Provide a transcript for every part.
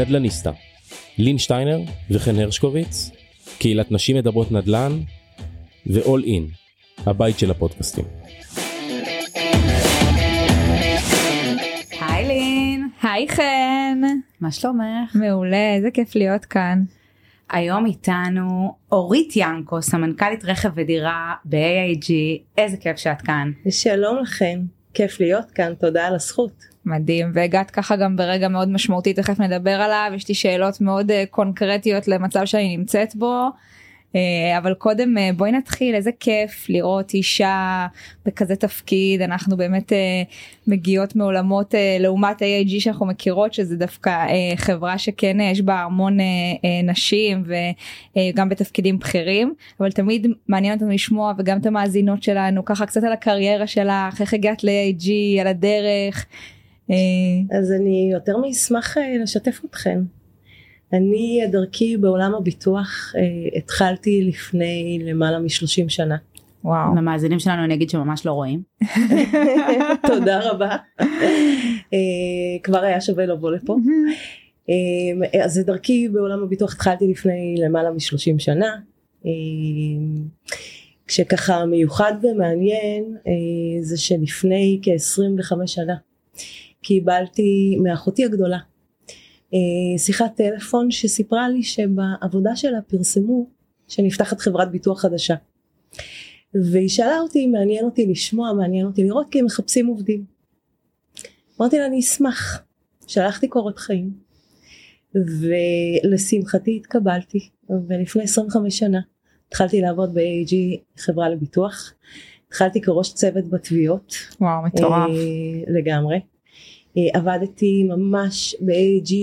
נדלניסטה, לין שטיינר וחן הרשקוביץ, קהילת נשים מדברות נדל"ן ו-all in, הבית של הפודקאסטים. היי לין, היי חן, מה שלומך? מעולה, איזה כיף להיות כאן. היום איתנו אורית ינקו, סמנכ"לית רכב ודירה ב-AIG, איזה כיף שאת כאן. שלום לכם, כיף להיות כאן, תודה על הזכות. מדהים, והגעת ככה גם ברגע מאוד משמעותי, תכף נדבר עליו, יש לי שאלות מאוד uh, קונקרטיות למצב שאני נמצאת בו. אה, אבל קודם אה, בואי נתחיל איזה כיף לראות אישה בכזה תפקיד אנחנו באמת אה, מגיעות מעולמות לעומת AIG שאנחנו מכירות שזה דווקא חברה שכן יש בה המון נשים וגם בתפקידים בכירים אבל תמיד מעניין אותנו לשמוע וגם את המאזינות שלנו ככה קצת על הקריירה שלך איך הגעת ל-AIG על הדרך. אז אני יותר מאשמח לשתף אתכם. אני דרכי בעולם הביטוח אה, התחלתי לפני למעלה משלושים שנה. וואו. למאזינים שלנו אני אגיד שממש לא רואים. תודה רבה. אה, כבר היה שווה לבוא לפה. אה, אז דרכי בעולם הביטוח התחלתי לפני למעלה משלושים שנה. אה, כשככה מיוחד ומעניין אה, זה שלפני כ-25 שנה קיבלתי מאחותי הגדולה שיחת טלפון שסיפרה לי שבעבודה שלה פרסמו שנפתחת חברת ביטוח חדשה. והיא שאלה אותי אם מעניין אותי לשמוע, מעניין אותי לראות כי הם מחפשים עובדים. אמרתי לה אני אשמח, שלחתי קורות חיים ולשמחתי התקבלתי ולפני 25 שנה התחלתי לעבוד ב-AG חברה לביטוח, התחלתי כראש צוות בתביעות. וואו מטורף. אה, לגמרי. אה, עבדתי ממש ב-AG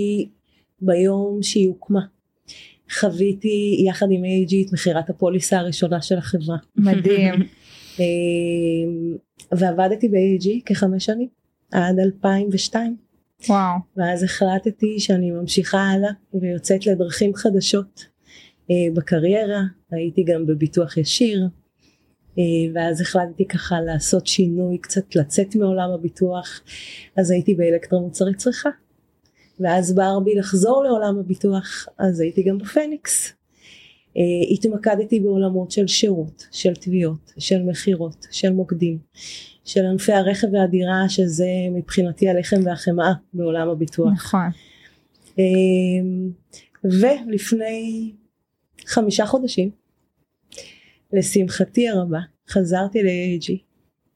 ביום שהיא הוקמה. חוויתי יחד עם AG את מכירת הפוליסה הראשונה של החברה. מדהים. אה, ועבדתי ב-AG כחמש שנים עד 2002. וואו. ואז החלטתי שאני ממשיכה הלאה ויוצאת לדרכים חדשות אה, בקריירה, הייתי גם בביטוח ישיר, ואז החלטתי ככה לעשות שינוי קצת לצאת מעולם הביטוח. אז הייתי באלקטרומוצרי צריכה. ואז בער בי לחזור לעולם הביטוח אז הייתי גם בפניקס. אה, התמקדתי בעולמות של שירות של תביעות של מכירות של מוקדים של ענפי הרכב והדירה שזה מבחינתי הלחם והחמאה בעולם הביטוח. נכון. אה, ולפני חמישה חודשים לשמחתי הרבה חזרתי ל-AG,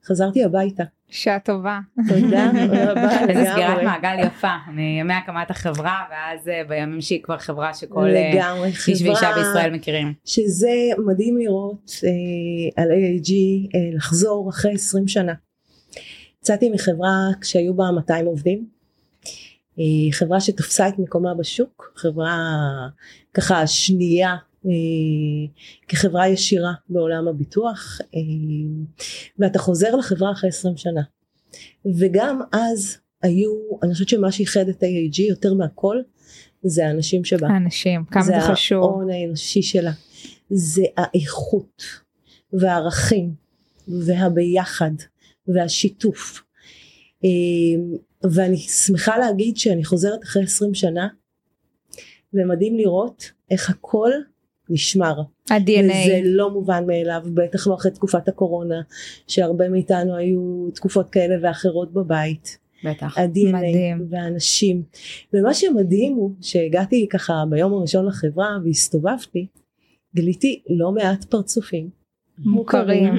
חזרתי הביתה. שעה טובה. תודה רבה לגמרי. איזה סגירת מעגל יפה, מימי הקמת החברה ואז אה, בימים שהיא כבר חברה שכל אה, איש ואישה בישראל מכירים. שזה מדהים לראות אה, על AIG אה, לחזור אחרי 20 שנה. יצאתי מחברה כשהיו בה 200 עובדים. אה, חברה שתפסה את מקומה בשוק, חברה ככה שנייה כחברה ישירה בעולם הביטוח אה, ואתה חוזר לחברה אחרי 20 שנה. וגם אז היו אני חושבת שמה שאיחד את AAG יותר מהכל זה האנשים שבה. האנשים כמה זה, זה חשוב. זה ההון האנושי שלה. זה האיכות והערכים והביחד והשיתוף. אה, ואני שמחה להגיד שאני חוזרת אחרי 20 שנה ומדהים לראות איך הכל נשמר. ה-DNA. וזה לא מובן מאליו, בטח לא אחרי תקופת הקורונה, שהרבה מאיתנו היו תקופות כאלה ואחרות בבית. בטח. ה-DNA מדהים. והאנשים. ומה שמדהים הוא שהגעתי ככה ביום הראשון לחברה והסתובבתי, גיליתי לא מעט פרצופים מוכרים,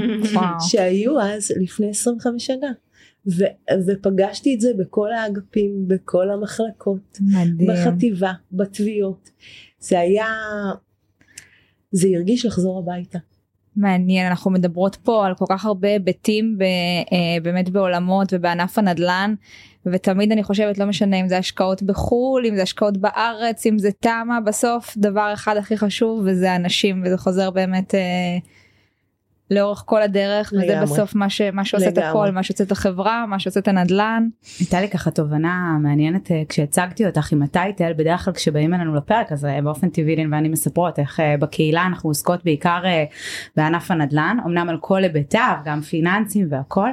שהיו אז לפני 25 שנה. ו- ופגשתי את זה בכל האגפים, בכל המחלקות, מדהים. בחטיבה, בתביעות. זה היה זה הרגיש לחזור הביתה. מעניין אנחנו מדברות פה על כל כך הרבה היבטים ב, אה, באמת בעולמות ובענף הנדל"ן ותמיד אני חושבת לא משנה אם זה השקעות בחו"ל אם זה השקעות בארץ אם זה תמה בסוף דבר אחד הכי חשוב וזה אנשים וזה חוזר באמת אה, לאורך כל הדרך וזה לגמרי. בסוף מה, ש, מה שעושה את לגמרי. הכל מה שעושה את החברה מה שעושה את הנדל"ן. הייתה לי ככה תובנה מעניינת אה, כשהצגתי אותך עם הטייטל בדרך כלל כשבאים אלינו לפרק אז אה, באופן טבעי לין ואני מספרות איך אה, בקהילה אנחנו עוסקות בעיקר בענף הנדל"ן אמנם על כל היבטיו גם פיננסים והכל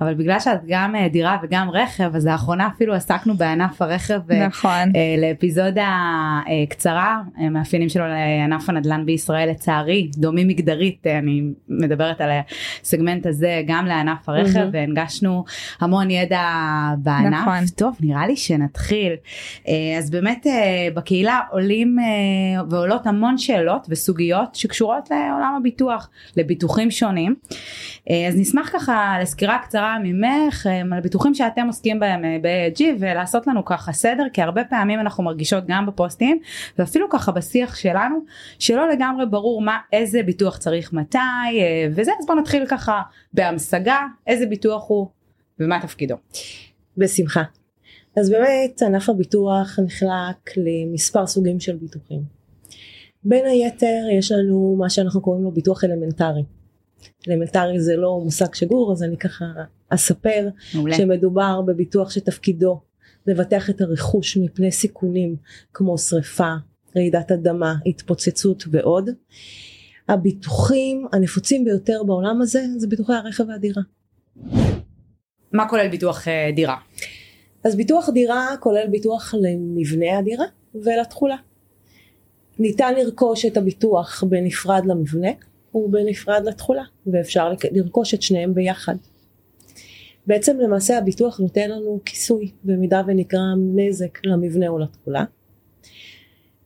אבל בגלל שאת גם דירה וגם רכב אז לאחרונה אפילו עסקנו בענף הרכב נכון. לאפיזודה קצרה מאפיינים שלו לענף הנדל"ן בישראל לצערי דומים מגדרית אני מדברת על הסגמנט הזה גם לענף הרכב מהמם. והנגשנו המון ידע בענף נכון. טוב נראה לי שנתחיל אה, אז באמת אה, בקהילה עולים אה, ועולות המון שאלות וסוגיות שקשורות לעולם הביטוח לביטוחים שונים אז נשמח ככה לסקירה קצרה ממך על הביטוחים שאתם עוסקים בהם ב-AIG ולעשות לנו ככה סדר כי הרבה פעמים אנחנו מרגישות גם בפוסטים ואפילו ככה בשיח שלנו שלא לגמרי ברור מה איזה ביטוח צריך מתי וזה אז בוא נתחיל ככה בהמשגה איזה ביטוח הוא ומה תפקידו. בשמחה. אז באמת ענף הביטוח נחלק למספר סוגים של ביטוחים. בין היתר יש לנו מה שאנחנו קוראים לו ביטוח אלמנטרי. אלמנטרי זה לא מושג שגור אז אני ככה אספר מעולה. שמדובר בביטוח שתפקידו לבטח את הרכוש מפני סיכונים כמו שריפה, רעידת אדמה, התפוצצות ועוד. הביטוחים הנפוצים ביותר בעולם הזה זה ביטוחי הרכב והדירה. מה כולל ביטוח אה, דירה? אז ביטוח דירה כולל ביטוח למבנה הדירה ולתכולה. ניתן לרכוש את הביטוח בנפרד למבנה ובנפרד לתכולה ואפשר לרכוש את שניהם ביחד. בעצם למעשה הביטוח נותן לנו כיסוי במידה ונגרם נזק למבנה או לתכולה.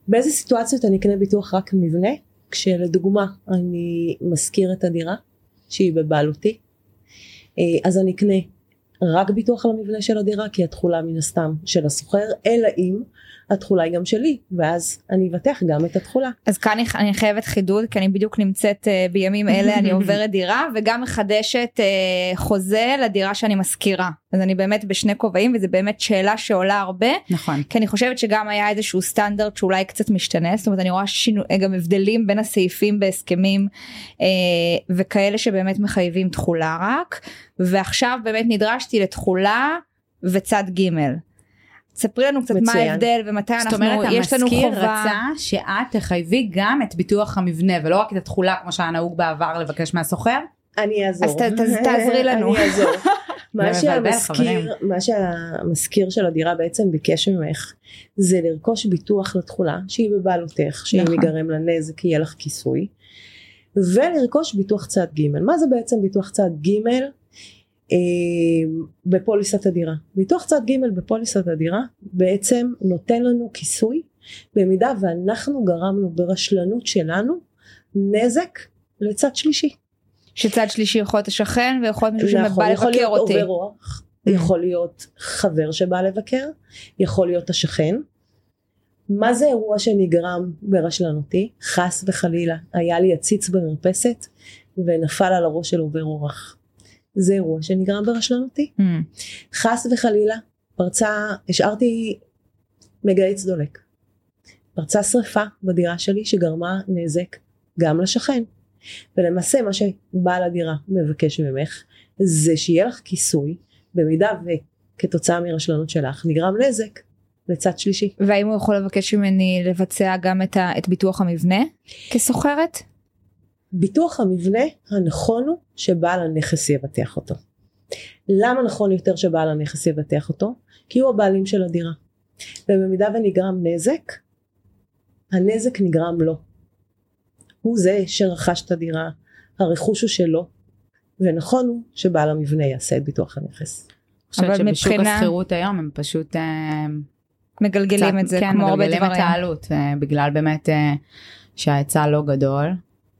באיזה סיטואציות אני אקנה ביטוח רק מבנה? כשלדוגמה אני משכיר את הדירה שהיא בבעלותי אה, אז אני אקנה רק ביטוח למבנה של הדירה כי התכולה מן הסתם של השוכר אלא אם התכולה היא גם שלי ואז אני אבטח גם את התכולה. אז כאן אני- אני חייבת חידוד כי אני בדיוק נמצאת אה, בימים אלה אני עוברת דירה וגם מחדשת אה, חוזה לדירה שאני משכירה אז אני באמת בשני כובעים וזה באמת שאלה שעולה הרבה נכון. כי אני חושבת שגם היה איזשהו סטנדרט שאולי קצת משתנה זאת אומרת אני רואה שינו, גם הבדלים בין הסעיפים בהסכמים אה, וכאלה שבאמת מחייבים תכולה רק ועכשיו באמת נדרשתי לתכולה וצד ג'. ספרי לנו קצת מה מצוין. ההבדל ומתי זאת אנחנו אומרת יש לנו חובה רצה שאת תחייבי גם את ביטוח המבנה ולא רק את התכולה כמו שהיה נהוג בעבר לבקש מהשוכר? אני אעזור. אז ת- ת- תעזרי לנו. אני אעזור. מה. שהמשכיר, מה שהמשכיר של הדירה בעצם ביקש ממך זה לרכוש ביטוח לתכולה שהיא בבעלותך שאם נכון. ייגרם לה נזק יהיה לך כיסוי ולרכוש ביטוח צד ג' מה זה בעצם ביטוח צד ג' אה, בפוליסת הדירה ביטוח צד ג' בפוליסת הדירה בעצם נותן לנו כיסוי במידה ואנחנו גרמנו ברשלנות שלנו נזק לצד שלישי שצד שלישי יכול להיות השכן ויכול להיות מישהו נכון, שבא יכול לבקר להיות אותי. עובר אורח, יכול להיות חבר שבא לבקר, יכול להיות השכן. מה זה אירוע שנגרם ברשלנותי? חס וחלילה, היה לי עציץ במרפסת ונפל על הראש של עובר אורח. זה אירוע שנגרם ברשלנותי. Mm. חס וחלילה, פרצה, השארתי מגהץ דולק. פרצה שרפה בדירה שלי שגרמה נזק גם לשכן. ולמעשה מה שבעל הדירה מבקש ממך זה שיהיה לך כיסוי במידה וכתוצאה מרשלנות שלך נגרם נזק לצד שלישי. והאם הוא יכול לבקש ממני לבצע גם את, ה, את ביטוח המבנה כסוחרת? ביטוח המבנה הנכון הוא שבעל הנכס יבטח אותו. למה נכון יותר שבעל הנכס יבטח אותו? כי הוא הבעלים של הדירה. ובמידה ונגרם נזק, הנזק נגרם לו. הוא זה שרכש את הדירה, הרכוש הוא שלו, ונכון הוא שבעל המבנה יעשה את ביטוח הנכס. אני חושבת אבל שבשוק מבחינה- השכירות היום הם פשוט אה, מגלגלים קצת- את זה כן, כמו הרבה מגלגלים את דברים. העלות אה, בגלל באמת אה, שההיצע לא גדול.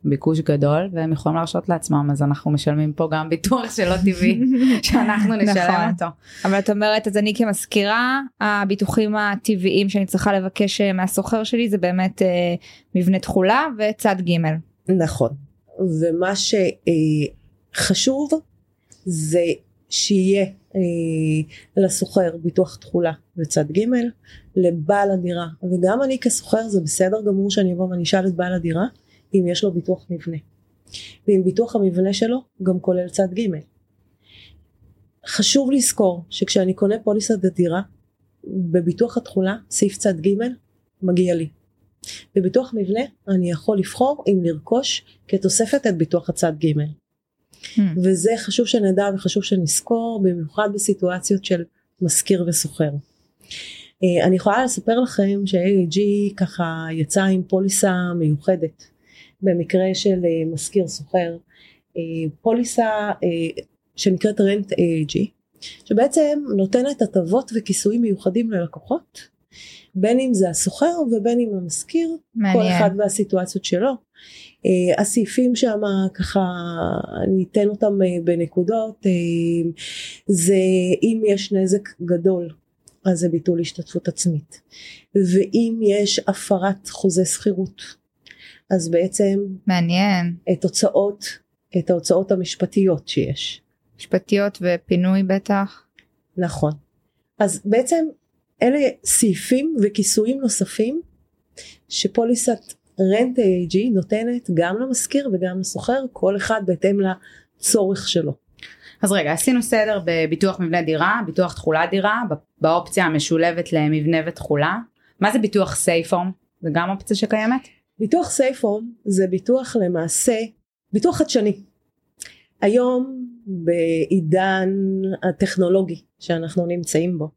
ביקוש גדול והם יכולים להרשות לעצמם אז אנחנו משלמים פה גם ביטוח שלא טבעי שאנחנו נשלם נכון. אותו. אבל את אומרת אז אני כמזכירה הביטוחים הטבעיים שאני צריכה לבקש אה, מהסוחר שלי זה באמת אה, מבנה תכולה וצד ג'. נכון. ומה שחשוב זה שיהיה אה, לסוחר ביטוח תכולה בצד ג' לבעל הדירה וגם אני כסוחר זה בסדר גמור שאני אבוא ואני אשאל את בעל הדירה אם יש לו ביטוח מבנה. ואם ביטוח המבנה שלו גם כולל צד ג'. חשוב לזכור שכשאני קונה פוליסת דירה בביטוח התכולה סעיף צד ג' מגיע לי. בביטוח מבנה אני יכול לבחור אם לרכוש כתוספת את ביטוח הצד ג'. Hmm. וזה חשוב שנדע וחשוב שנזכור במיוחד בסיטואציות של משכיר וסוחר. אה, אני יכולה לספר לכם ש-AAG ככה יצא עם פוליסה מיוחדת במקרה של אה, משכיר סוחר אה, פוליסה שנקראת רנט AAG שבעצם נותנת הטבות וכיסויים מיוחדים ללקוחות בין אם זה הסוחר ובין אם המשכיר מעניין. כל אחד והסיטואציות שלו הסעיפים שם ככה אני אתן אותם בנקודות זה אם יש נזק גדול אז זה ביטול השתתפות עצמית ואם יש הפרת חוזה שכירות אז בעצם מעניין. את הוצאות את ההוצאות המשפטיות שיש משפטיות ופינוי בטח. נכון אז בעצם אלה סעיפים וכיסויים נוספים שפוליסת רנט AAG נותנת גם למשכיר וגם לשוכר כל אחד בהתאם לצורך שלו. אז רגע עשינו סדר בביטוח מבנה דירה ביטוח תכולת דירה באופציה המשולבת למבנה ותכולה מה זה ביטוח סייפורם זה גם אופציה שקיימת? ביטוח סייפורם זה ביטוח למעשה ביטוח חדשני. היום בעידן הטכנולוגי שאנחנו נמצאים בו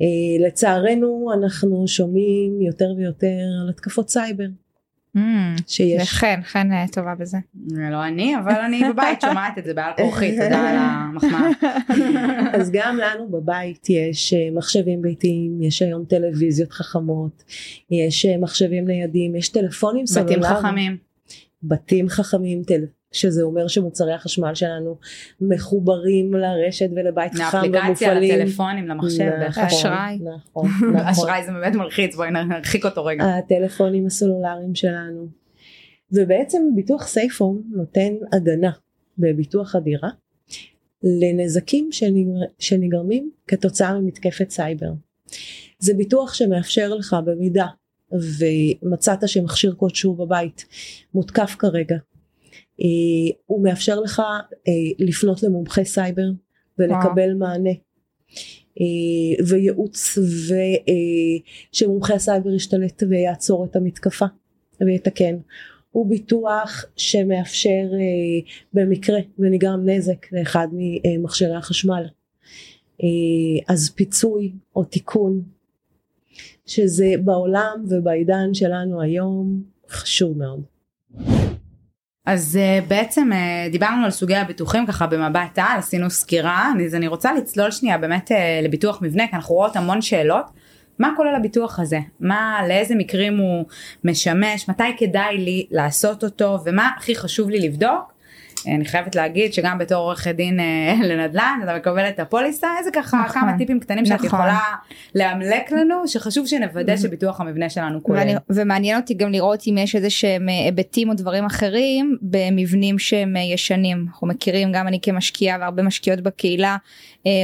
אה, לצערנו אנחנו שומעים יותר ויותר על התקפות סייבר שיש. וחן, חן אה, טובה בזה. זה לא אני אבל אני בבית שומעת את זה בעל כורחי תודה על המחמאה. אז גם לנו בבית יש אה, מחשבים ביתיים, יש היום טלוויזיות חכמות, יש אה, מחשבים ניידים, יש טלפונים בתים סלולריים. חכמים. בתים חכמים, טל... שזה אומר שמוצרי החשמל שלנו מחוברים לרשת ולבית לאפליקציה ומופעלים. לטלפונים למחשב נכון. אשראי. נכון, נכון. אשראי זה באמת מלחיץ בואי נרחיק אותו רגע. הטלפונים הסלולריים שלנו. ובעצם ביטוח Safe Home נותן הגנה בביטוח הדירה לנזקים שנגר... שנגרמים כתוצאה ממתקפת סייבר. זה ביטוח שמאפשר לך במידה ומצאת שמכשיר כלשהו בבית מותקף כרגע אה, הוא מאפשר לך אה, לפנות למומחי סייבר ולקבל מענה אה, וייעוץ ושמומחי הסייבר ישתלט ויעצור את המתקפה ויתקן. הוא ביטוח שמאפשר אה, במקרה ונגרם נזק לאחד ממכשירי החשמל אה, אז פיצוי או תיקון שזה בעולם ובעידן שלנו היום חשוב מאוד. אז uh, בעצם uh, דיברנו על סוגי הביטוחים ככה במבט על עשינו סקירה אז אני רוצה לצלול שנייה באמת uh, לביטוח מבנה כי אנחנו רואות המון שאלות. מה כולל הביטוח הזה? מה לאיזה מקרים הוא משמש? מתי כדאי לי לעשות אותו? ומה הכי חשוב לי לבדוק. אני חייבת להגיד שגם בתור עורכת דין אה, לנדל"ן אתה מקבל את הפוליסה איזה ככה נכון, כמה טיפים קטנים שאת נכון. יכולה לאמלק לנו שחשוב שנוודא שביטוח המבנה שלנו כולל. ואני, ומעניין אותי גם לראות אם יש איזה שהם אה, היבטים או דברים אחרים במבנים שהם אה, ישנים. אנחנו מכירים גם אני כמשקיעה והרבה משקיעות בקהילה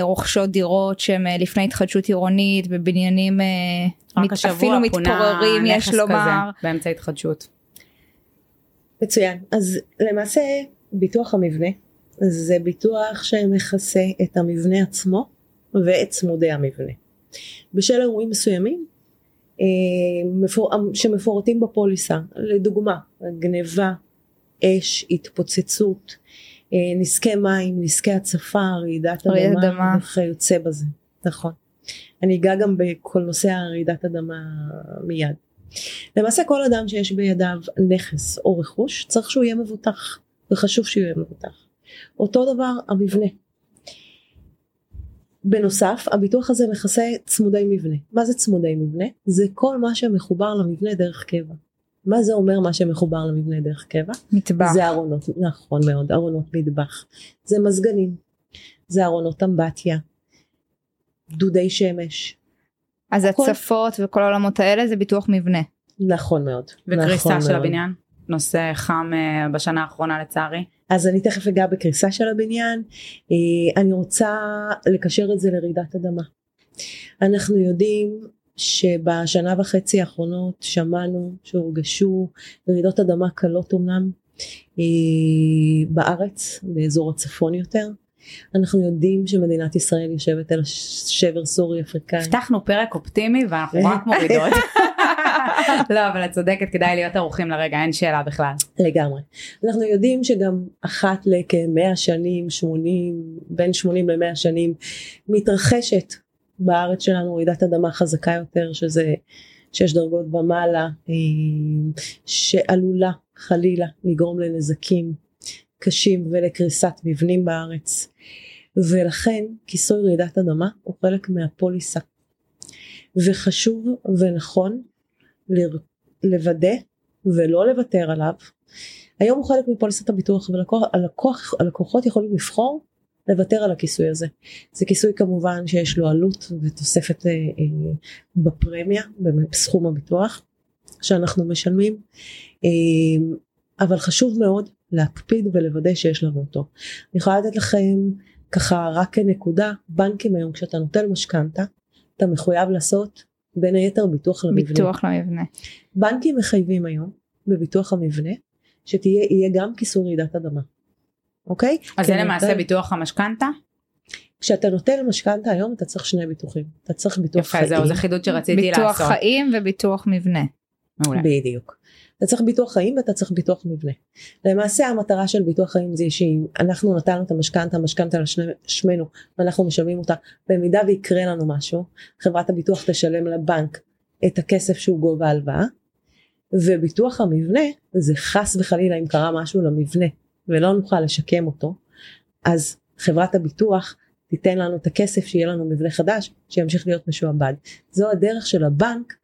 רוכשות דירות שהם לפני התחדשות עירונית בבניינים מת, אפילו מתפוררים יש לומר. כזה באמצע התחדשות. מצוין אז למעשה ביטוח המבנה זה ביטוח שמכסה את המבנה עצמו ואת צמודי המבנה. בשל אירועים מסוימים אה, מפור- שמפורטים בפוליסה לדוגמה גניבה, אש, התפוצצות, אה, נזקי מים, נזקי הצפה, רעידת אדמה. וכיוצא בזה, נכון. אני אגע גם בכל נושא הרעידת אדמה מיד. למעשה כל אדם שיש בידיו נכס או רכוש צריך שהוא יהיה מבוטח וחשוב שהוא יהיה מבוטח. אותו דבר המבנה. בנוסף הביטוח הזה מכסה צמודי מבנה. מה זה צמודי מבנה? זה כל מה שמחובר למבנה דרך קבע. מה זה אומר מה שמחובר למבנה דרך קבע? מטבח. זה ארונות, נכון מאוד, ארונות מטבח. זה מזגנים, זה ארונות אמבטיה, דודי שמש. אז הכל. הצפות וכל העולמות האלה זה ביטוח מבנה. נכון מאוד. וקריסה נכון של מאוד. הבניין נושא חם אה, בשנה האחרונה לצערי. אז אני תכף אגע בקריסה של הבניין. אה, אני רוצה לקשר את זה לרעידת אדמה. אנחנו יודעים שבשנה וחצי האחרונות שמענו שהורגשו רעידות אדמה קלות אמנם אה, בארץ, באזור הצפון יותר. אנחנו יודעים שמדינת ישראל יושבת על שבר סורי אפריקאי. הבטחנו פרק אופטימי ואנחנו רק מורידות. לא אבל את צודקת כדאי להיות ערוכים לרגע אין שאלה בכלל. לגמרי. אנחנו יודעים שגם אחת לכמאה שנים 80 בין 80 למאה שנים מתרחשת בארץ שלנו רעידת אדמה חזקה יותר שזה שש דרגות ומעלה אה, שעלולה חלילה לגרום לנזקים קשים ולקריסת מבנים בארץ ולכן כיסוי רעידת אדמה הוא חלק מהפוליסה וחשוב ונכון לוודא ולא לוותר עליו היום הוא חלק מפוליסת הביטוח והלקוחות יכולים לבחור לוותר על הכיסוי הזה. זה כיסוי כמובן שיש לו עלות ותוספת אה, אה, בפרמיה בסכום הביטוח שאנחנו משלמים אה, אבל חשוב מאוד להקפיד ולוודא שיש לנו אותו. אני יכולה לתת לכם ככה רק כנקודה בנקים היום כשאתה נותן משכנתה אתה מחויב לעשות בין היתר ביטוח למבנה. ביטוח למבנה. בנקים מחייבים היום בביטוח המבנה שתהיה גם כיסוי רעידת אדמה. אוקיי? אז זה למעשה נותן... ביטוח המשכנתה? כשאתה נותן משכנתה היום אתה צריך שני ביטוחים. אתה צריך ביטוח יפה, חיים. יפה זהו זה חידוד שרציתי ביטוח לעשות. ביטוח חיים וביטוח מבנה. מעולה. בדיוק. אתה צריך ביטוח חיים ואתה צריך ביטוח מבנה. למעשה המטרה של ביטוח חיים זה שאם אנחנו נתנו את המשכנתה, המשכנתה לשמנו ואנחנו משלמים אותה, במידה ויקרה לנו משהו, חברת הביטוח תשלם לבנק את הכסף שהוא גובה הלוואה, וביטוח המבנה זה חס וחלילה אם קרה משהו למבנה ולא נוכל לשקם אותו, אז חברת הביטוח תיתן לנו את הכסף שיהיה לנו מבנה חדש שימשיך להיות משועבד. זו הדרך של הבנק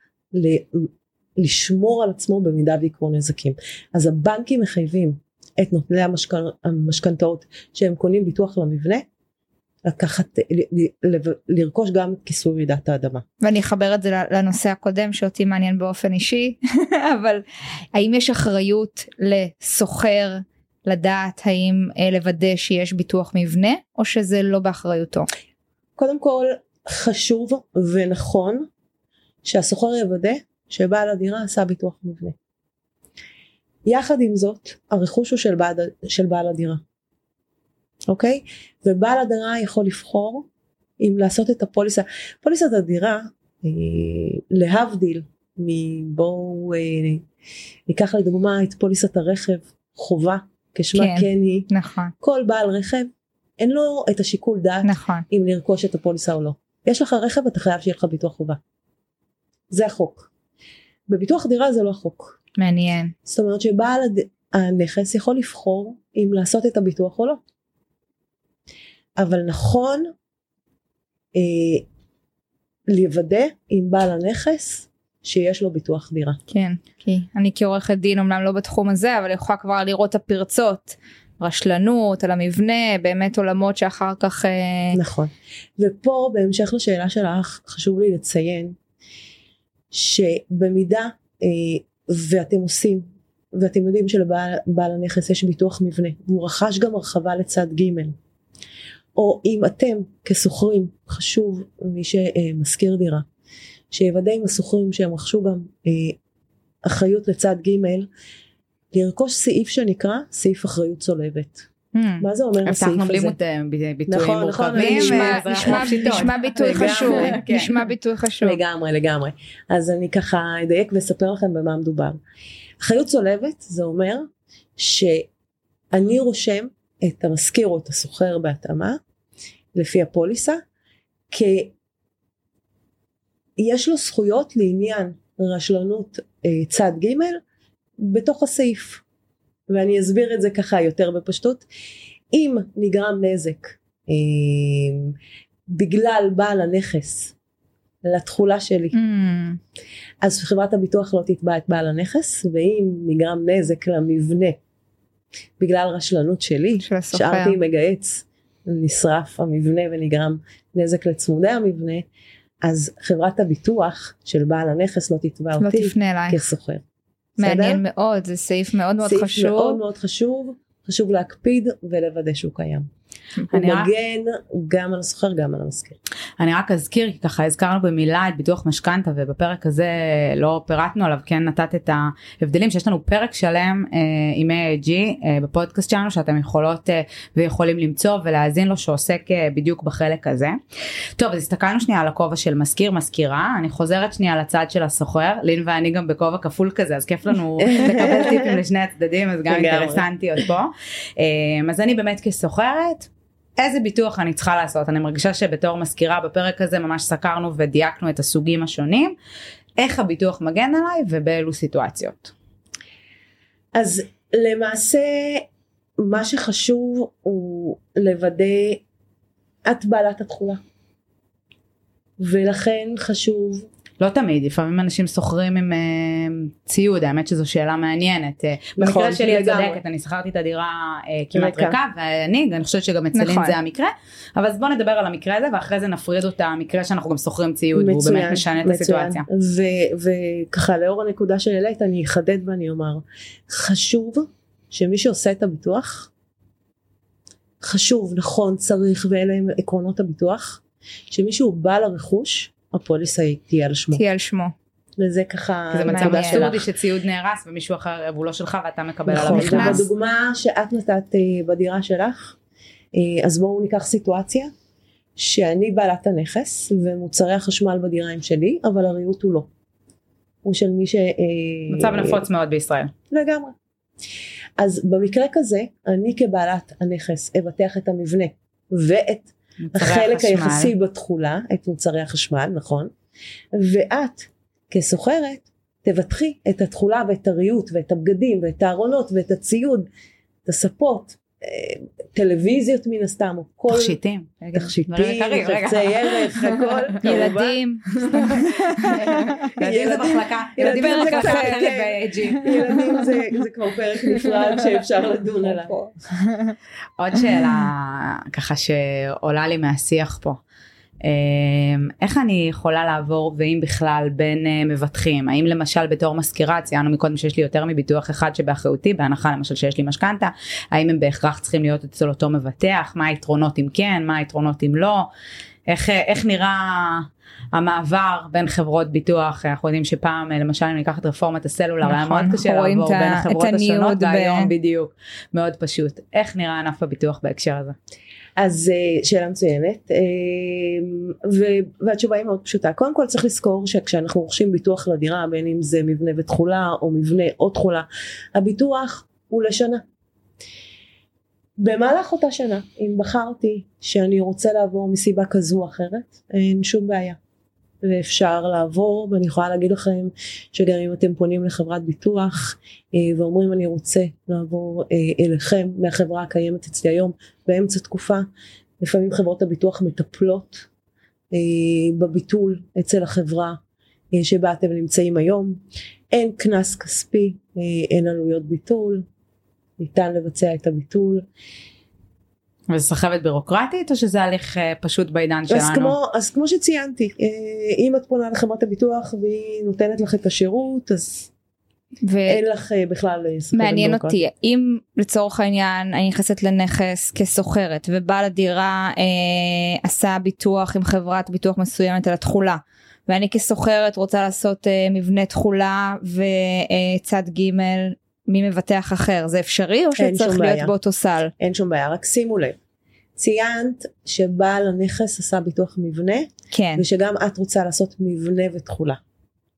לשמור על עצמו במידה ויקרו נזקים. אז הבנקים מחייבים את נוטלי המשכנתאות שהם קונים ביטוח למבנה לקחת לרכוש גם את כיסוי רעידת האדמה. ואני אחבר את זה לנושא הקודם שאותי מעניין באופן אישי אבל האם יש אחריות לסוחר לדעת האם אה, לוודא שיש ביטוח מבנה או שזה לא באחריותו? קודם כל חשוב ונכון שהסוחר יוודא שבעל הדירה עשה ביטוח מבנה. יחד עם זאת הרכוש הוא של בעל, של בעל הדירה. אוקיי? ובעל הדירה יכול לבחור אם לעשות את הפוליסה. פוליסת הדירה אה, להבדיל מבואו אה, ניקח לדוגמה את פוליסת הרכב חובה כשמה כן, כן היא. נכון. כל בעל רכב אין לו את השיקול דעת נכון. אם לרכוש את הפוליסה או לא. יש לך רכב אתה חייב שיהיה לך ביטוח חובה. זה החוק. בביטוח דירה זה לא החוק. מעניין. זאת אומרת שבעל הנכס יכול לבחור אם לעשות את הביטוח או לא. אבל נכון אה, לוודא עם בעל הנכס שיש לו ביטוח דירה. כן, כי אני כעורכת דין אמנם לא בתחום הזה אבל יכולה כבר לראות את הפרצות. רשלנות על המבנה באמת עולמות שאחר כך אה... נכון ופה בהמשך לשאלה שלך חשוב לי לציין שבמידה אה, ואתם עושים ואתם יודעים שלבעל הנכס יש ביטוח מבנה והוא רכש גם הרחבה לצד ג' או אם אתם כשוכרים חשוב מי שמשכיר דירה שיוודא עם השוכרים שהם רכשו גם אה, אחריות לצד ג' לרכוש סעיף שנקרא סעיף אחריות צולבת. Hmm. מה זה אומר הסעיף הזה? הבטחנו בלי ביטויים נכון, מורכבים. נכון, נשמע ביטוי חשוב. נשמע ביטוי חשוב. לגמרי לגמרי. אז אני ככה אדייק ואספר לכם במה מדובר. אחריות צולבת זה אומר שאני רושם את המשכיר או את הסוחר בהתאמה לפי הפוליסה כי יש לו זכויות לעניין רשלנות אה, צד ג' בתוך הסעיף ואני אסביר את זה ככה יותר בפשטות אם נגרם נזק אה, בגלל בעל הנכס לתכולה שלי mm. אז חברת הביטוח לא תתבע את בעל הנכס ואם נגרם נזק למבנה בגלל רשלנות שלי שארתי מגהץ נשרף המבנה ונגרם נזק לצמודי המבנה אז חברת הביטוח של בעל הנכס לא תתבע לא אותי תפנה כסוחר. מעניין מאוד זה סעיף מאוד מאוד סעיף חשוב. סעיף מאוד מאוד חשוב חשוב להקפיד ולוודא שהוא קיים. הוא אני רק- מגן גם על השוכר גם על המשכיר. אני רק אזכיר כי ככה הזכרנו במילה את ביטוח משכנתה ובפרק הזה לא פירטנו עליו כן נתת את ההבדלים שיש לנו פרק שלם אה, עם AIG אה, בפודקאסט שלנו שאתם יכולות אה, ויכולים למצוא ולהאזין לו שעוסק אה, בדיוק בחלק הזה. טוב אז הסתכלנו שנייה על הכובע של מזכיר מזכירה אני חוזרת שנייה לצד של הסוחר לין ואני גם בכובע כפול כזה אז כיף לנו לקבל טיפים לשני הצדדים אז גם. אינטרסנטיות פה. אה, אז אני באמת כסוחרת איזה ביטוח אני צריכה לעשות אני מרגישה שבתור מזכירה בפרק הזה ממש סקרנו ודייקנו את הסוגים השונים איך הביטוח מגן עליי ובאילו סיטואציות. אז למעשה מה שחשוב הוא לוודא את בעלת התכולה. ולכן חשוב לא תמיד לפעמים אנשים שוכרים עם אה, ציוד האמת שזו שאלה מעניינת אה, נכון, במקרה שלי את. צודקת אני שכרתי את הדירה אה, כמעט ריקה. ואני אני חושבת שגם אצל לין נכון. זה המקרה אבל אז בוא נדבר על המקרה הזה ואחרי זה נפריד אותה המקרה שאנחנו גם שוכרים ציוד והוא באמת משנה את הסיטואציה. וככה לאור הנקודה שהעלית אני אחדד ואני אומר חשוב שמי שעושה את הביטוח חשוב נכון צריך ואלה הם עקרונות הביטוח שמישהו בעל הרכוש הפוליסה תהיה על שמו תהיה על שמו. וזה ככה זה מצב. אבסורדי שציוד נהרס ומישהו אחר והוא לא שלך ואתה מקבל עליו נכון, נכנס. ובדוגמה שאת נתת אה, בדירה שלך, אה, אז בואו ניקח סיטואציה שאני בעלת הנכס ומוצרי החשמל בדירה הם שלי, אבל הריהוט הוא לא. הוא של מי ש... אה, מצב נפוץ מאוד בישראל. לגמרי. אז במקרה כזה, אני כבעלת הנכס אבטח את המבנה ואת החלק החשמל. היחסי בתכולה, את מוצרי החשמל, נכון? ואת כסוחרת תבטחי את התכולה ואת הריהוט ואת הבגדים ואת הארונות ואת הציוד, את הספות, טלוויזיות מן הסתם, או כל תכשיטים. תכשיטים. חפצי ערך, הכל. ילדים. ילדים זה מחלקה, ילדים זה מחלקה אחרת כן. ב-AG. ילדים זה כבר פרק נפרד שאפשר לדון עליו. עוד שאלה ככה שעולה לי מהשיח פה. אמ, איך אני יכולה לעבור ואם בכלל בין אה, מבטחים? האם למשל בתור מזכירה ציינו מקודם שיש לי יותר מביטוח אחד שבאחריותי בהנחה למשל שיש לי משכנתה האם הם בהכרח צריכים להיות אצל אותו מבטח? מה היתרונות אם כן? מה היתרונות אם לא? איך, אה, איך נראה המעבר בין חברות ביטוח? אנחנו יודעים שפעם אה, למשל אם ניקח את רפורמת הסלולר היה נכון, מאוד קשה אנחנו רואים לעבור בין החברות השונות הניוד ב- והיום בדיוק מאוד פשוט. איך נראה ענף הביטוח בהקשר הזה. אז אה, שאלה מצוינת. אה, והתשובה היא מאוד פשוטה. קודם כל צריך לזכור שכשאנחנו רוכשים ביטוח לדירה בין אם זה מבנה ותכולה או מבנה או תכולה הביטוח הוא לשנה. במהלך אותה שנה אם בחרתי שאני רוצה לעבור מסיבה כזו או אחרת אין שום בעיה ואפשר לעבור ואני יכולה להגיד לכם שגם אם אתם פונים לחברת ביטוח אה, ואומרים אני רוצה לעבור אה, אליכם מהחברה הקיימת אצלי היום באמצע תקופה לפעמים חברות הביטוח מטפלות אה, בביטול אצל החברה שבה אתם נמצאים היום. אין קנס כספי אין עלויות ביטול ניתן לבצע את הביטול וזה סחבת בירוקרטית או שזה הליך אה, פשוט בעידן אז שלנו? כמו, אז כמו שציינתי אה, אם את פונה לחברת הביטוח והיא נותנת לך את השירות אז אין לך אה, בכלל אה, סחבת מעניין בירוקרטית. אותי אם לצורך העניין אני נכנסת לנכס כסוחרת ובעל הדירה אה, עשה ביטוח עם חברת ביטוח מסוימת על התכולה ואני כסוחרת רוצה לעשות אה, מבנה תכולה וצד ג' ממבטח אחר זה אפשרי או אין שצריך להיות בעיה. באותו סל? אין שום בעיה רק שימו לב ציינת שבעל הנכס עשה ביטוח מבנה כן ושגם את רוצה לעשות מבנה ותכולה.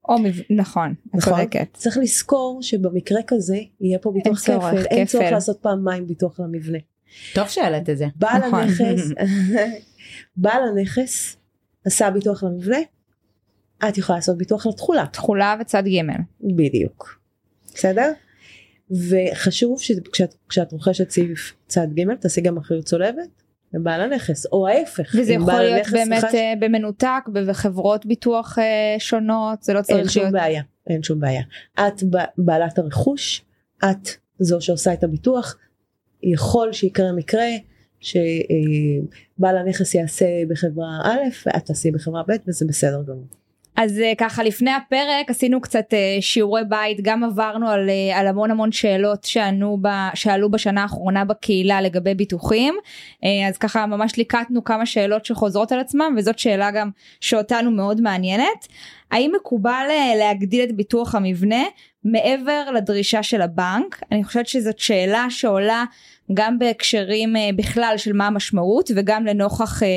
או מב... נכון את נכון? צודקת צריך לזכור שבמקרה כזה יהיה פה ביטוח צורך, כפל, אין כפל. צורך לעשות פעמיים ביטוח למבנה. טוב שהעלית את זה. בעל נכון. הנכס, בעל הנכס עשה ביטוח למבנה, את יכולה לעשות ביטוח לתכולה. תכולה וצד ג' בדיוק. בסדר? וחשוב שכשאת כשאת רוכשת סעיף צד ג' תעשי גם אחריות צולבת לבעל הנכס או ההפך. וזה יכול להיות באמת חש- אה, במנותק בחברות ביטוח אה, שונות זה לא אין צריך שום להיות בעיה, אין שום בעיה. את בעלת הרכוש, את זו שעושה את הביטוח, יכול שיקרה מקרה שבעל הנכס יעשה בחברה א' ואת תעשי בחברה ב' וזה בסדר גמור. אז uh, ככה לפני הפרק עשינו קצת uh, שיעורי בית גם עברנו על, uh, על המון המון שאלות שענו ב, שעלו בשנה האחרונה בקהילה לגבי ביטוחים. אז ככה ממש ליקטנו כמה שאלות שחוזרות על עצמם וזאת שאלה גם שאותנו מאוד מעניינת. האם מקובל להגדיל את ביטוח המבנה מעבר לדרישה של הבנק? אני חושבת שזאת שאלה שעולה גם בהקשרים אה, בכלל של מה המשמעות וגם לנוכח אה,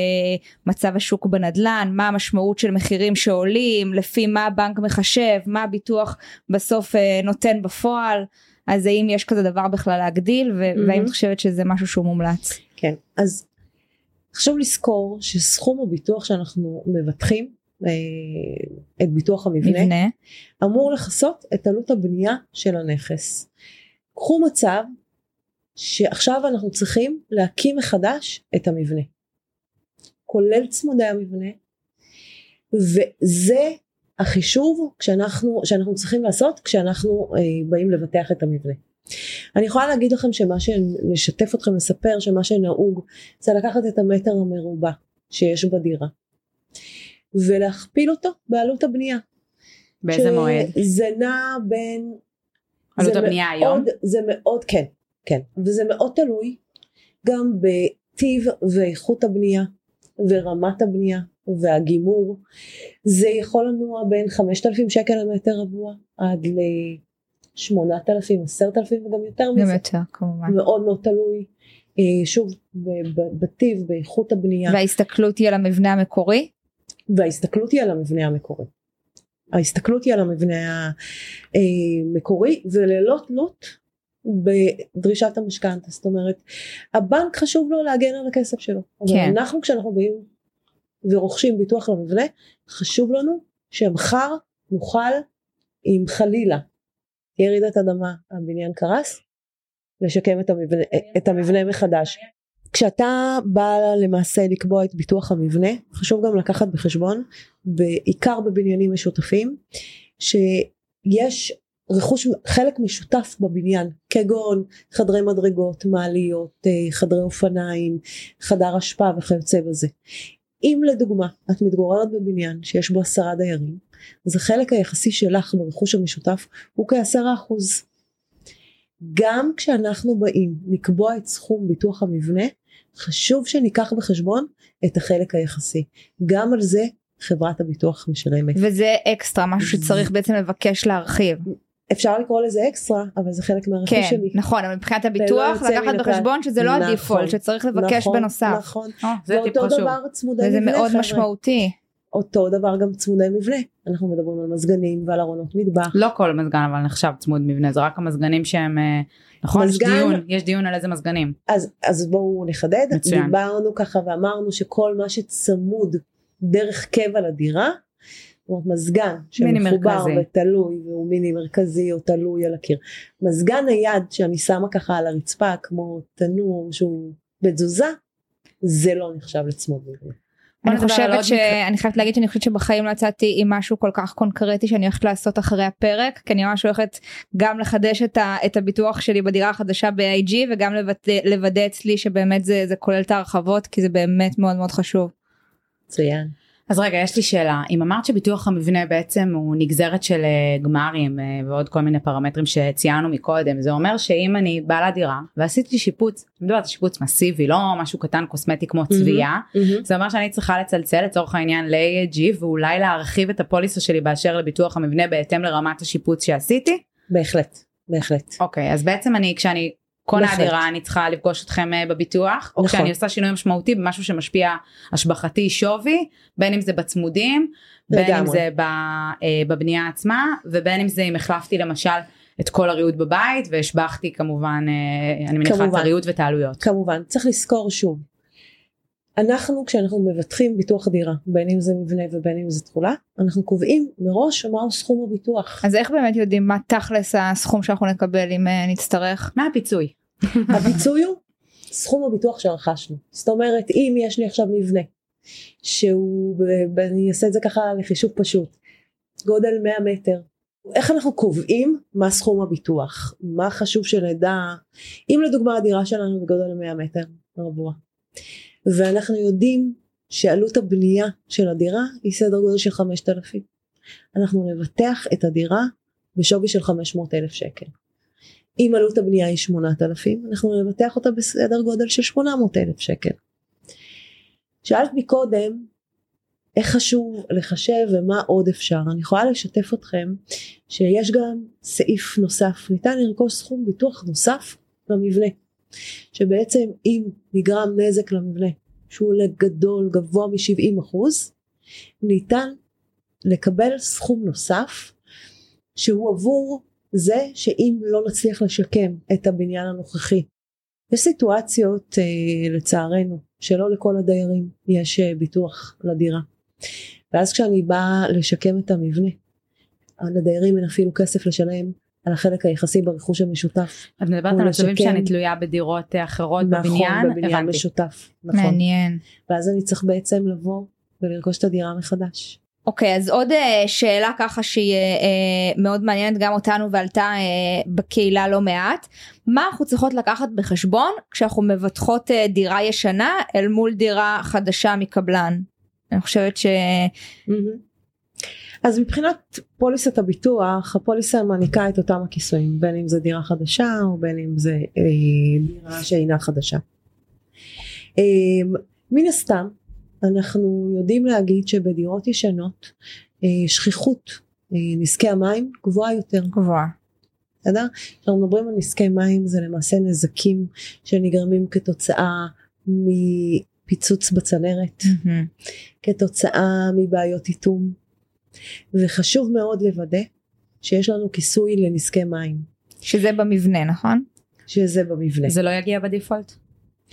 מצב השוק בנדלן, מה המשמעות של מחירים שעולים, לפי מה הבנק מחשב, מה הביטוח בסוף אה, נותן בפועל, אז האם יש כזה דבר בכלל להגדיל ו- והאם את חושבת שזה משהו שהוא מומלץ? כן, אז חשוב לזכור שסכום הביטוח שאנחנו מבטחים את ביטוח המבנה מבנה. אמור לכסות את עלות הבנייה של הנכס. קחו מצב שעכשיו אנחנו צריכים להקים מחדש את המבנה. כולל צמודי המבנה וזה החישוב כשאנחנו, שאנחנו צריכים לעשות כשאנחנו אה, באים לבטח את המבנה. אני יכולה להגיד לכם שמה שנשתף אתכם לספר שמה שנהוג זה לקחת את המטר המרובע שיש בדירה ולהכפיל אותו בעלות הבנייה. באיזה מועד? זה נע בין... עלות הבנייה מאוד, היום? זה מאוד כן כן, וזה מאוד תלוי גם בטיב ואיכות הבנייה ורמת הבנייה והגימור. זה יכול לנוע בין 5,000 שקל למטר רבוע עד ל-8,000, 10,000 וגם יותר מזה. גם יותר כמובן. מאוד מאוד תלוי. אה, שוב בטיב באיכות הבנייה. וההסתכלות היא על המבנה המקורי? וההסתכלות היא על המבנה המקורי. ההסתכלות היא על המבנה המקורי וללא תלות בדרישת המשכנתה זאת אומרת הבנק חשוב לו להגן על הכסף שלו כן. אבל אנחנו כשאנחנו באים ורוכשים ביטוח למבנה חשוב לנו שמחר נוכל אם חלילה תהיה רעידת אדמה הבניין קרס לשקם את המבנה, את המבנה מחדש כשאתה בא למעשה לקבוע את ביטוח המבנה חשוב גם לקחת בחשבון בעיקר בבניינים משותפים שיש רכוש חלק משותף בבניין כגון חדרי מדרגות מעליות אה, חדרי אופניים חדר אשפה וכיוצא בזה אם לדוגמה את מתגוררת בבניין שיש בו עשרה דיירים אז החלק היחסי שלך ברכוש המשותף הוא כעשרה אחוז גם כשאנחנו באים לקבוע את סכום ביטוח המבנה חשוב שניקח בחשבון את החלק היחסי גם על זה חברת הביטוח משלמת. וזה אקסטרה משהו שצריך בעצם לבקש להרחיב. אפשר לקרוא לזה אקסטרה אבל זה חלק מהרכיש כן, שלי. נכון אבל מבחינת הביטוח לקחת בחשבון שזה לא נכון, הדיפולט שצריך לבקש נכון, בנוסף. נכון. Oh, זה ואותו דבר צמודי מבנה. וזה מאוד חבר'ה. משמעותי. אותו דבר גם צמודי מבנה אנחנו מדברים על מזגנים ועל ארונות מטבח. לא כל מזגן אבל נחשב צמוד מבנה זה רק המזגנים שהם אה, נכון מזגן, יש דיון יש דיון על איזה מזגנים. אז אז בואו נחדד מצוין. דיברנו ככה ואמרנו שכל מה שצמוד דרך קבע לדירה אומרת מזגן שמחובר ותלוי והוא מיני מרכזי או תלוי על הקיר. מזגן נייד שאני שמה ככה על הרצפה כמו תנור שהוא בתזוזה זה לא נחשב לצמוד מבנה. אני חושבת שאני חייבת להגיד שאני חושבת שבחיים לא יצאתי עם משהו כל כך קונקרטי שאני הולכת לעשות אחרי הפרק כי אני ממש הולכת גם לחדש את, ה, את הביטוח שלי בדירה החדשה ב-IG וגם לוודא, לוודא אצלי שבאמת זה, זה כולל את ההרחבות כי זה באמת מאוד מאוד חשוב. מצוין. אז רגע יש לי שאלה אם אמרת שביטוח המבנה בעצם הוא נגזרת של אה, גמרים אה, ועוד כל מיני פרמטרים שציינו מקודם זה אומר שאם אני בעלת דירה ועשיתי שיפוץ אני מדברת על שיפוץ מסיבי לא משהו קטן קוסמטי כמו צביעה mm-hmm. זה אומר שאני צריכה לצלצל לצורך העניין ל-AG ואולי להרחיב את הפוליסה שלי באשר לביטוח המבנה בהתאם לרמת השיפוץ שעשיתי? בהחלט בהחלט. אוקיי אז בעצם אני כשאני קונה דירה אני צריכה לפגוש אתכם אה, בביטוח נכון. או כשאני עושה שינוי משמעותי במשהו שמשפיע השבחתי שווי בין אם זה בצמודים בין לגמרי. אם זה אה, בבנייה עצמה ובין אם זה אם החלפתי למשל את כל הריהוט בבית והשבחתי כמובן אה, אני מניחה את הריהוט ואת העלויות. כמובן צריך לזכור שוב אנחנו כשאנחנו מבטחים ביטוח דירה בין אם זה מבנה ובין אם זה תכולה אנחנו קובעים מראש מהו סכום הביטוח. אז איך באמת יודעים מה תכלס הסכום שאנחנו נקבל אם נצטרך? מה הפיצוי? הפיצוי הוא סכום הביטוח שרכשנו. זאת אומרת אם יש לי עכשיו מבנה שהוא אני אעשה את זה ככה לחישוב פשוט גודל 100 מטר איך אנחנו קובעים מה סכום הביטוח? מה חשוב שנדע? אם לדוגמה הדירה שלנו בגודל 100 מטר רבוע ואנחנו יודעים שעלות הבנייה של הדירה היא סדר גודל של 5,000 אנחנו נבטח את הדירה בשווי של 500 אלף שקל. אם עלות הבנייה היא 8,000 אנחנו נבטח אותה בסדר גודל של 800 אלף שקל. שאלת מקודם איך חשוב לחשב ומה עוד אפשר אני יכולה לשתף אתכם שיש גם סעיף נוסף ניתן לרכוש סכום ביטוח נוסף למבנה שבעצם אם נגרם נזק למבנה שהוא לגדול גבוה מ-70 אחוז ניתן לקבל סכום נוסף שהוא עבור זה שאם לא נצליח לשקם את הבניין הנוכחי. יש סיטואציות אה, לצערנו שלא לכל הדיירים יש אה, ביטוח לדירה. ואז כשאני באה לשקם את המבנה, לדיירים אין אפילו כסף לשלם על החלק היחסי ברכוש המשותף. את מדברת על מצבים שאני תלויה בדירות אחרות נכון, בבניין? בבניין הבנתי. משותף. נכון. מעניין. ואז אני צריך בעצם לבוא ולרכוש את הדירה מחדש. אוקיי אז עוד אה, שאלה ככה שהיא אה, מאוד מעניינת גם אותנו ועלתה אה, בקהילה לא מעט מה אנחנו צריכות לקחת בחשבון כשאנחנו מבטחות אה, דירה ישנה אל מול דירה חדשה מקבלן. אני חושבת ש... אז מבחינת פוליסת הביטוח, הפוליסה מעניקה את אותם הכיסויים, בין אם זה דירה חדשה או בין אם זה אה, דירה שאינה חדשה. אה, מן הסתם, אנחנו יודעים להגיד שבדירות ישנות, אה, שכיחות אה, נזקי המים גבוהה יותר. גבוהה. בסדר? כשאנחנו מדברים על נזקי מים זה למעשה נזקים שנגרמים כתוצאה מפיצוץ בצנרת, מהמם. כתוצאה מבעיות איתום וחשוב מאוד לוודא שיש לנו כיסוי לנזקי מים שזה במבנה נכון? שזה במבנה. זה לא יגיע בדיפולט?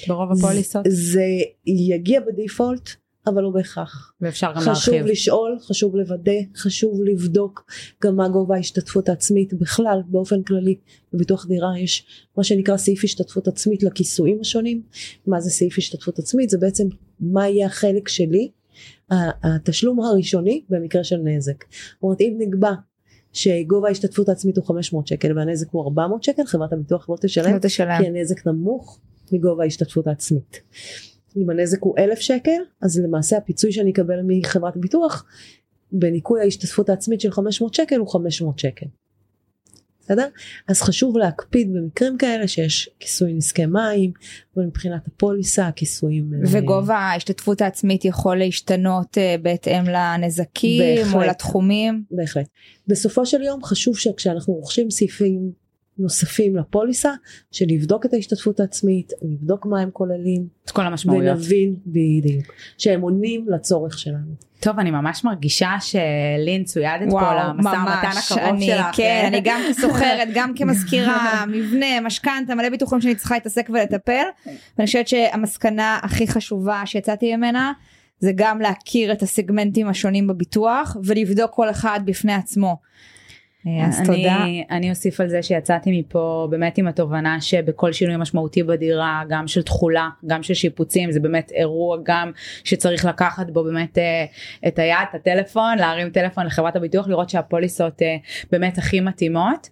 ברוב הפוליסות? זה יגיע בדיפולט אבל לא בהכרח. ואפשר גם חשוב להרחיב. לשאול, חשוב לוודא, חשוב לבדוק גם מה גובה ההשתתפות העצמית בכלל באופן כללי בביטוח דירה יש מה שנקרא סעיף השתתפות עצמית לכיסויים השונים מה זה סעיף השתתפות עצמית זה בעצם מה יהיה החלק שלי התשלום הראשוני במקרה של נזק. זאת אומרת אם נקבע שגובה ההשתתפות העצמית הוא 500 שקל והנזק הוא 400 שקל חברת הביטוח לא תשלם לא תשלם. כי הנזק נמוך מגובה ההשתתפות העצמית. אם הנזק הוא אלף שקל אז למעשה הפיצוי שאני אקבל מחברת הביטוח בניכוי ההשתתפות העצמית של 500 שקל הוא 500 שקל. בסדר? אז חשוב להקפיד במקרים כאלה שיש כיסוי נזקי מים ומבחינת הפוליסה הכיסויים אה, וגובה ההשתתפות העצמית יכול להשתנות אה, בהתאם לנזקים או בהחלט. לתחומים. בהחלט. בסופו של יום חשוב שכשאנחנו רוכשים סעיפים נוספים לפוליסה שנבדוק את ההשתתפות העצמית נבדוק מה הם כוללים את כל המשמעויות. ונבין בדיוק שהם עונים לצורך שלנו. טוב, אני ממש מרגישה שלין צוידת פה למשא ומתן הקרוב אני, שלך. כן, אני גם כסוחרת, גם כמזכירה, מבנה, משכנתה, מלא ביטוחים שאני צריכה להתעסק ולטפל. ואני חושבת שהמסקנה הכי חשובה שיצאתי ממנה, זה גם להכיר את הסגמנטים השונים בביטוח, ולבדוק כל אחד בפני עצמו. אה, אז אני, תודה. אני אוסיף על זה שיצאתי מפה באמת עם התובנה שבכל שינוי משמעותי בדירה, גם של תכולה, גם של שיפוצים, זה באמת אירוע גם שצריך לקחת בו באמת אה, את היד, את הטלפון, להרים טלפון לחברת הביטוח, לראות שהפוליסות אה, באמת הכי מתאימות.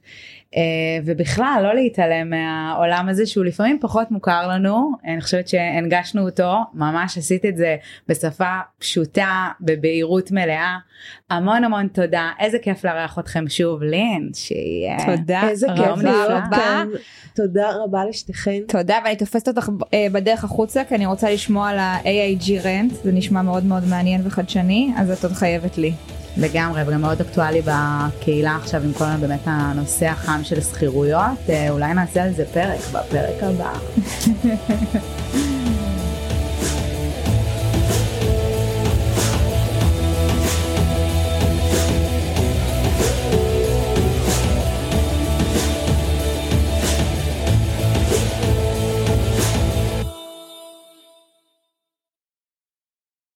אה, ובכלל לא להתעלם מהעולם הזה שהוא לפעמים פחות מוכר לנו, אני חושבת שהנגשנו אותו, ממש עשית את זה בשפה פשוטה, בבהירות מלאה. המון המון תודה, איזה כיף לארח אתכם שוב, לין, שיהיה... תודה רבה. תודה רבה לשתיכן. תודה ואני תופסת אותך בדרך החוצה כי אני רוצה לשמוע על ה-AIG רנט זה נשמע מאוד מאוד מעניין וחדשני אז את עוד חייבת לי. לגמרי, וגם מאוד אקטואלי בקהילה עכשיו עם כל באמת הנושא החם של שכירויות, אולי נעשה על זה פרק בפרק הבא.